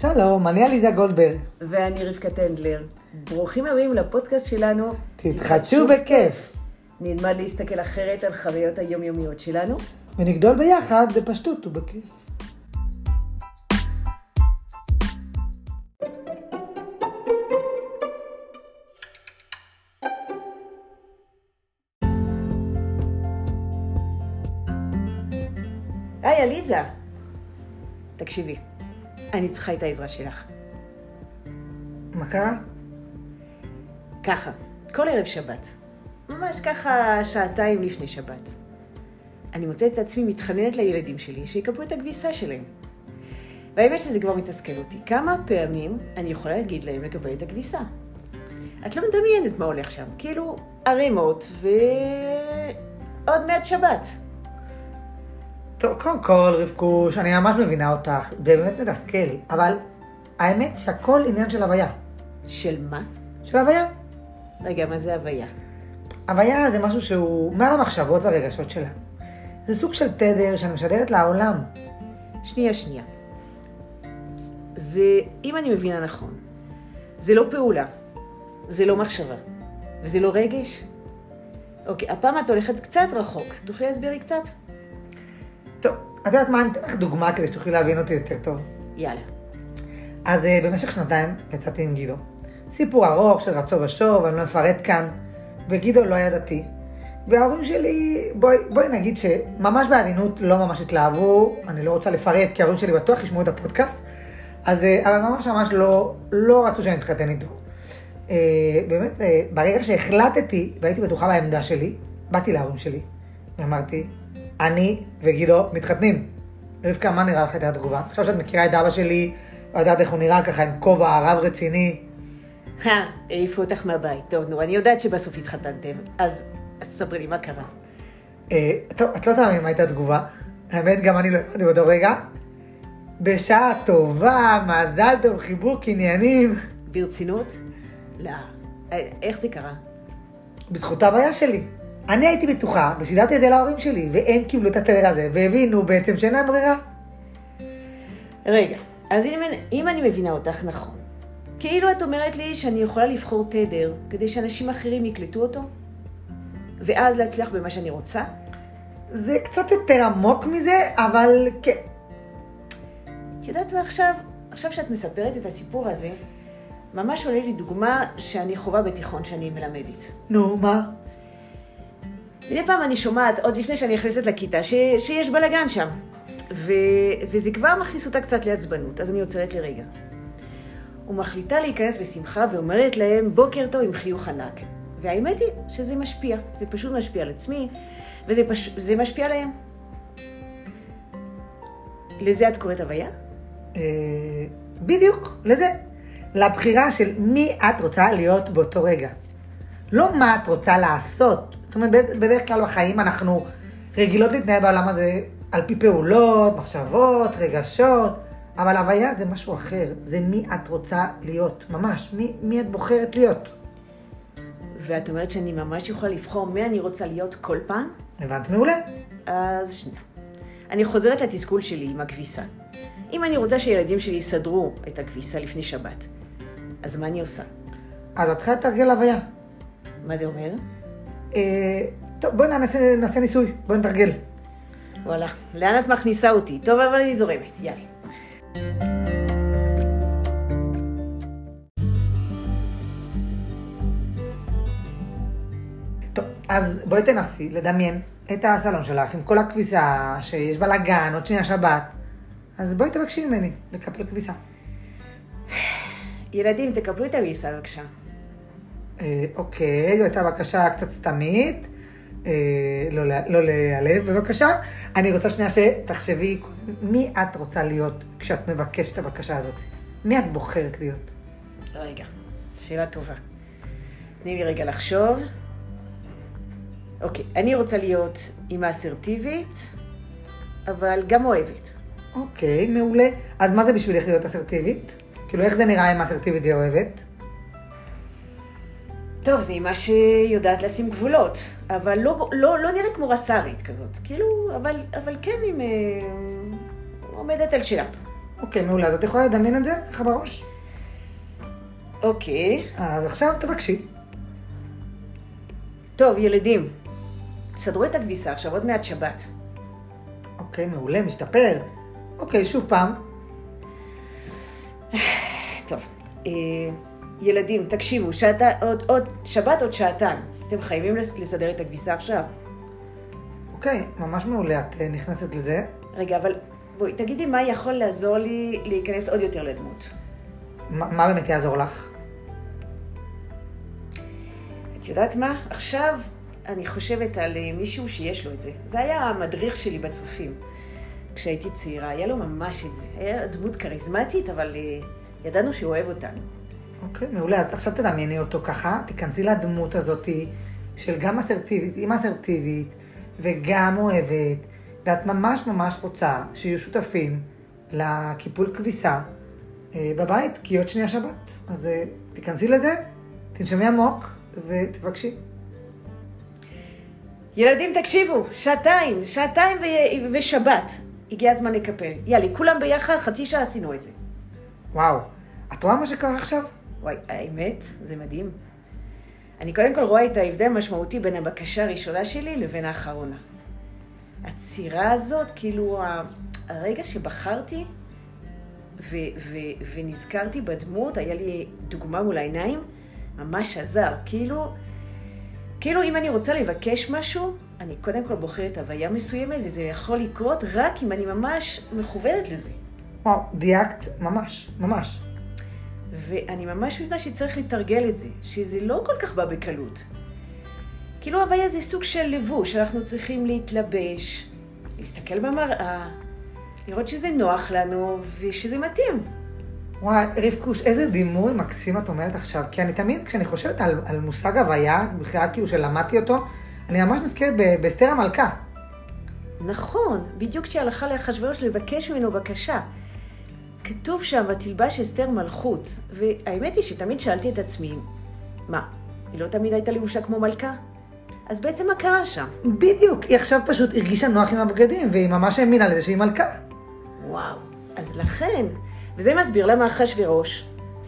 שלום, אני עליזה גולדברג. ואני רבקה טנדלר. ברוכים הבאים לפודקאסט שלנו. תתחדשו בכיף. נלמד להסתכל אחרת על חוויות היומיומיות שלנו. ונגדול ביחד בפשטות ובכיף. היי, עליזה. תקשיבי, אני צריכה את העזרה שלך. מה קרה? ככה, כל ערב שבת. ממש ככה שעתיים לפני שבת. אני מוצאת את עצמי מתחננת לילדים שלי שיקבלו את הכביסה שלהם. והאמת שזה כבר מתסכל אותי. כמה פעמים אני יכולה להגיד להם לקבל את הכביסה? את לא מדמיינת מה הולך שם. כאילו, ערימות ועוד מעט שבת. טוב, קודם כל, רבקוש, אני ממש מבינה אותך, באמת מתסכל, אבל האמת שהכל עניין של הוויה. של מה? של הוויה. רגע, מה זה הוויה? הוויה זה משהו שהוא מעל המחשבות והרגשות שלנו. זה סוג של תדר שאני משדרת לעולם. שנייה, שנייה. זה, אם אני מבינה נכון, זה לא פעולה, זה לא מחשבה, וזה לא רגש. אוקיי, הפעם את הולכת קצת רחוק. תוכלי להסביר לי קצת? טוב, את יודעת מה, אני אתן לך דוגמה כדי שתוכלי להבין אותי יותר טוב. יאללה. אז אה, במשך שנתיים יצאתי עם גידו. סיפור ארוך של רצו ושוב, אני לא אפרט כאן, וגידו לא היה דתי. וההורים שלי, בואי, בואי נגיד שממש בעדינות לא ממש התלהבו, אני לא רוצה לפרט, כי ההורים שלי בטוח ישמעו את הפודקאסט, אז אה, אבל ממש ממש לא, לא רצו שאני אתחתן איתו. אה, באמת, ברגע שהחלטתי והייתי בטוחה בעמדה שלי, באתי להורים שלי ואמרתי, אני וגידו מתחתנים. רבקה, מה נראה לך הייתה התגובה? עכשיו שאת מכירה את אבא שלי, יודעת איך הוא נראה ככה עם כובע רב רציני. אה, העיפו אותך מהבית. טוב, נו, אני יודעת שבסוף התחתנתם. אז, ספרי לי מה קרה. אה, טוב, את לא תאמין מה הייתה התגובה. האמת, גם אני לא הבנתי באותו רגע. בשעה טובה, מזל טוב, חיבוק עניינים. ברצינות? לא. אה, איך זה קרה? בזכות ההוויה שלי. אני הייתי בטוחה, ושידרתי את זה להורים שלי, והם קיבלו את התדר הזה, והבינו בעצם שאין להם ברירה. רגע, אז אם, אם אני מבינה אותך נכון, כאילו את אומרת לי שאני יכולה לבחור תדר כדי שאנשים אחרים יקלטו אותו? ואז להצליח במה שאני רוצה? זה קצת יותר עמוק מזה, אבל כן. את יודעת מה עכשיו, עכשיו שאת מספרת את הסיפור הזה, ממש עולה לי דוגמה שאני חווה בתיכון שאני מלמדת. נו, מה? מדי פעם אני שומעת, עוד לפני שאני נכנסת לכיתה, ש, שיש בלאגן שם. ו, וזה כבר מכניס אותה קצת לעצבנות, אז אני עוצרת לרגע. ומחליטה להיכנס בשמחה ואומרת להם בוקר טוב עם חיוך ענק. והאמת היא שזה משפיע, זה פשוט משפיע על עצמי, וזה פש... משפיע עליהם. לזה את קוראת הוויה? אה, בדיוק, לזה. לבחירה של מי את רוצה להיות באותו רגע. לא מה את רוצה לעשות. זאת אומרת, בדרך כלל בחיים אנחנו רגילות להתנהל בעולם הזה על פי פעולות, מחשבות, רגשות, אבל הוויה זה משהו אחר. זה מי את רוצה להיות, ממש. מי, מי את בוחרת להיות. ואת אומרת שאני ממש יכולה לבחור מי אני רוצה להיות כל פעם? הבנת מעולה. אז שנייה. אני חוזרת לתסכול שלי עם הכביסה. אם אני רוצה שהילדים שלי יסדרו את הכביסה לפני שבת, אז מה אני עושה? אז את צריכה לתרגל הוויה. מה זה אומר? אה, טוב, בואי נעשה, נעשה ניסוי, בואי נתרגל. וואלה, לאן את מכניסה אותי? טוב, אבל אני זורמת, יאללה. טוב, אז בואי תנסי לדמיין את הסלון שלך עם כל הכביסה שיש בלאגן, עוד שנייה שבת. אז בואי תבקשי ממני לקפל כביסה. ילדים, תקבלו את הכביסה בבקשה. אה, אוקיי, זו הייתה בקשה קצת סתמית. אה, לא, לא להיעלב בבקשה. אני רוצה שנייה שתחשבי מי את רוצה להיות כשאת מבקשת את הבקשה הזאת. מי את בוחרת להיות? רגע, שאלה טובה. תני לי רגע לחשוב. אוקיי, אני רוצה להיות אימא אסרטיבית, אבל גם אוהבת. אוקיי, מעולה. אז מה זה בשבילך להיות אסרטיבית? כאילו, איך זה נראה אימא אסרטיבית ואוהבת? טוב, זה אימא שיודעת לשים גבולות, אבל לא, לא, לא נראית כמו רס"רית כזאת. כאילו, אבל, אבל כן היא עומדת על שלה. אוקיי, מעולה. אז את יכולה לדמיין את זה ככה בראש? אוקיי. אז עכשיו תבקשי. טוב, ילדים, תסדרו את הכביסה, עכשיו עוד מעט שבת. אוקיי, מעולה, משתפר. אוקיי, שוב פעם. טוב, אה, ילדים, תקשיבו, שעתה, עוד, עוד, שבת עוד שעתיים. אתם חייבים לס- לסדר את הכביסה עכשיו. אוקיי, ממש מעולה, את אה, נכנסת לזה. רגע, אבל בואי, תגידי מה יכול לעזור לי להיכנס עוד יותר לדמות. מה מה באמת יעזור לך? את יודעת מה? עכשיו אני חושבת על אה, מישהו שיש לו את זה. זה היה המדריך שלי בצופים. כשהייתי צעירה, היה לו ממש את זה. היה דמות כריזמטית, אבל אה, ידענו שהוא אוהב אותנו. אוקיי, מעולה. אז עכשיו תדמייני אותו ככה, תיכנסי לדמות הזאתי של גם אסרטיבית, אימא אסרטיבית, וגם אוהבת, ואת ממש ממש רוצה שיהיו שותפים לקיפול כביסה אה, בבית, כי עוד שנייה שבת. אז אה, תיכנסי לזה, תנשמי עמוק ותבקשי. ילדים, תקשיבו, שעתיים, שעתיים ו- ושבת. הגיע הזמן לקפל. יאללה, כולם ביחד, חצי שעה עשינו את זה. וואו, את רואה מה שקרה עכשיו? וואי, האמת, זה מדהים. אני קודם כל רואה את ההבדל המשמעותי בין הבקשה הראשונה שלי לבין האחרונה. הצירה הזאת, כאילו, הרגע שבחרתי ו- ו- ונזכרתי בדמות, היה לי דוגמה מול העיניים, ממש עזר. כאילו, כאילו אם אני רוצה לבקש משהו, אני קודם כל בוחרת הוויה מסוימת, וזה יכול לקרות רק אם אני ממש מכוונת לזה. וואו, דייקת ממש, ממש. ואני ממש מבינה שצריך לתרגל את זה, שזה לא כל כך בא בקלות. כאילו הוויה זה סוג של לבוש, אנחנו צריכים להתלבש, להסתכל במראה, לראות שזה נוח לנו ושזה מתאים. וואי, רבקוש, איזה דימוי מקסים את אומרת עכשיו, כי אני תמיד, כשאני חושבת על, על מושג הוויה, בכלל כאילו שלמדתי אותו, אני ממש נזכרת באסתר המלכה. נכון, בדיוק כשהלכה לאחשוורוש לבקש ממנו בקשה. כתוב שם, ותלבש אסתר מלכות, והאמת היא שתמיד שאלתי את עצמי, מה, היא לא תמיד הייתה לבושה כמו מלכה? אז בעצם מה קרה שם? בדיוק, היא עכשיו פשוט הרגישה נוח עם הבגדים, והיא ממש האמינה לזה שהיא מלכה. וואו, אז לכן, וזה מסביר למה אחשוורוש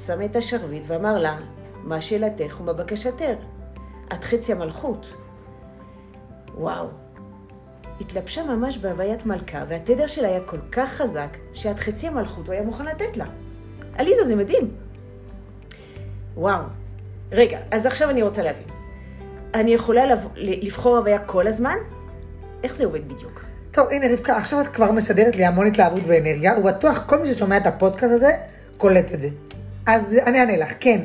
שם את השרביט ואמר לה, מה שאלתך ומה בקשתך? את חצי המלכות. וואו. התלבשה ממש בהוויית מלכה, והתדר שלה היה כל כך חזק, שעד חצי המלכות הוא היה מוכן לתת לה. עליזה, זה מדהים. וואו. רגע, אז עכשיו אני רוצה להבין. אני יכולה לב... לבחור הוויה כל הזמן? איך זה עובד בדיוק? טוב, הנה רבקה, עכשיו את כבר משדרת לי המון התלהבות ואנרגיה, ובטוח כל מי ששומע את הפודקאסט הזה, קולט את זה. אז אני אענה לך, כן,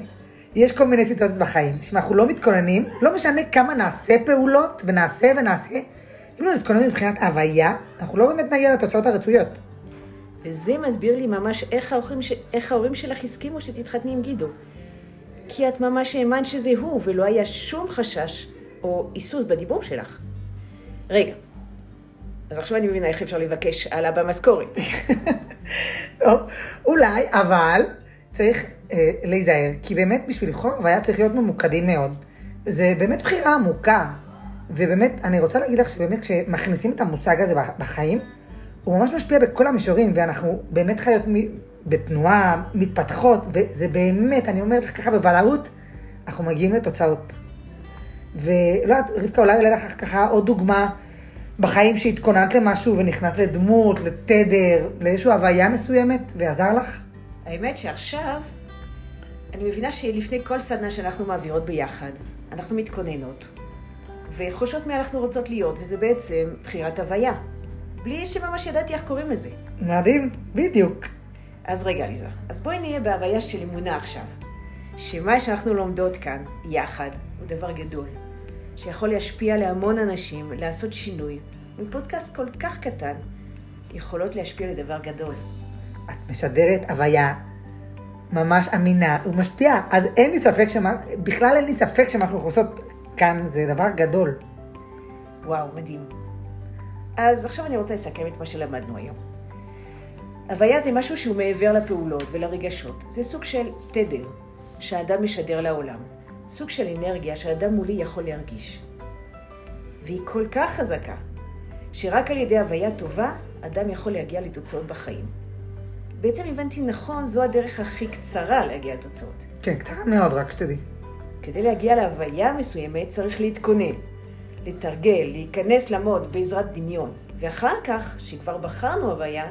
יש כל מיני סיטואציות בחיים, שאם אנחנו לא מתכוננים, לא משנה כמה נעשה פעולות, ונעשה ונעשה, לא נתכונן מבחינת הוויה, אנחנו לא באמת נגיע לתוצאות הרצויות. וזה מסביר לי ממש איך ההורים, ש... איך ההורים שלך הסכימו שתתחתני עם גידו. כי את ממש האמנת שזה הוא, ולא היה שום חשש או היסוס בדיבור שלך. רגע, אז עכשיו אני מבינה איך אפשר לבקש העלאה במשכורת. לא, אולי, אבל צריך אה, להיזהר, כי באמת בשביל לבחור הוויה צריך להיות ממוקדים מאוד. זה באמת בחירה עמוקה, ובאמת, אני רוצה להגיד לך שבאמת כשמכניסים את המושג הזה בחיים, הוא ממש משפיע בכל המישורים, ואנחנו באמת חיות מ- בתנועה, מתפתחות, וזה באמת, אני אומרת לך ככה בוודאות, אנחנו מגיעים לתוצאות. ולא יודעת, רבקה, אולי עולה לך ככה עוד דוגמה בחיים שהתכוננת למשהו ונכנסת לדמות, לתדר, לאיזושהי הוויה מסוימת, ועזר לך? האמת שעכשיו, אני מבינה שלפני כל סדנה שאנחנו מעבירות ביחד, אנחנו מתכוננות, וחושבות מי אנחנו רוצות להיות, וזה בעצם בחירת הוויה. בלי שממש ידעתי איך קוראים לזה. מדהים, בדיוק. אז רגע, ליזה, אז בואי נהיה בהוויה של אמונה עכשיו. שמה שאנחנו לומדות כאן, יחד, הוא דבר גדול. שיכול להשפיע להמון אנשים, לעשות שינוי. מפודקאסט כל כך קטן, יכולות להשפיע לדבר גדול. את משדרת הוויה ממש אמינה ומשפיעה, אז אין לי ספק שמה, בכלל אין לי ספק שמה שאנחנו עושות כאן זה דבר גדול. וואו, מדהים. אז עכשיו אני רוצה לסכם את מה שלמדנו היום. הוויה זה משהו שהוא מעבר לפעולות ולרגשות. זה סוג של תדר שהאדם משדר לעולם. סוג של אנרגיה שאדם מולי יכול להרגיש. והיא כל כך חזקה, שרק על ידי הוויה טובה, אדם יכול להגיע לתוצאות בחיים. בעצם הבנתי נכון, זו הדרך הכי קצרה להגיע לתוצאות. כן, קצרה מאוד, רק שתדעי. כדי להגיע להוויה מסוימת צריך להתכונן, לתרגל, להיכנס למוד בעזרת דמיון. ואחר כך, שכבר בחרנו הוויה,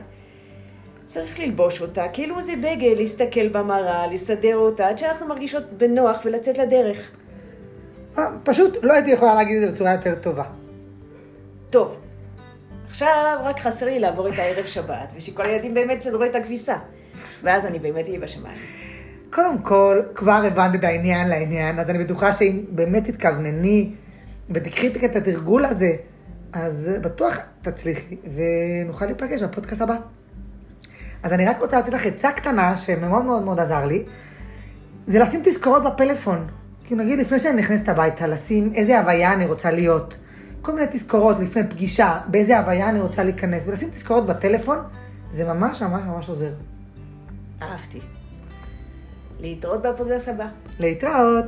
צריך ללבוש אותה כאילו זה בגל, להסתכל במראה, לסדר אותה, עד שאנחנו מרגישות בנוח ולצאת לדרך. אה, פשוט לא הייתי יכולה להגיד את זה בצורה יותר טובה. טוב, עכשיו רק חסר לי לעבור את הערב שבת, ושכל הילדים באמת סדרו את הכביסה. ואז אני באמת אהיה בשמיים. קודם כל, כבר הבנת את העניין לעניין, אז אני בטוחה שאם באמת תתכוונני ותקחי את התרגול הזה, אז בטוח תצליחי, ונוכל להיפגש בפודקאסט הבא. אז אני רק רוצה לתת לך עצה קטנה, שמאוד מאוד מאוד עזר לי, זה לשים תזכורות בפלאפון. כאילו נגיד לפני שאני נכנסת הביתה, לשים איזה הוויה אני רוצה להיות. כל מיני תזכורות לפני פגישה, באיזה הוויה אני רוצה להיכנס, ולשים תזכורות בטלפון, זה ממש ממש ממש עוזר. אהבתי. להתראות בפודקאסט הבא. להתראות.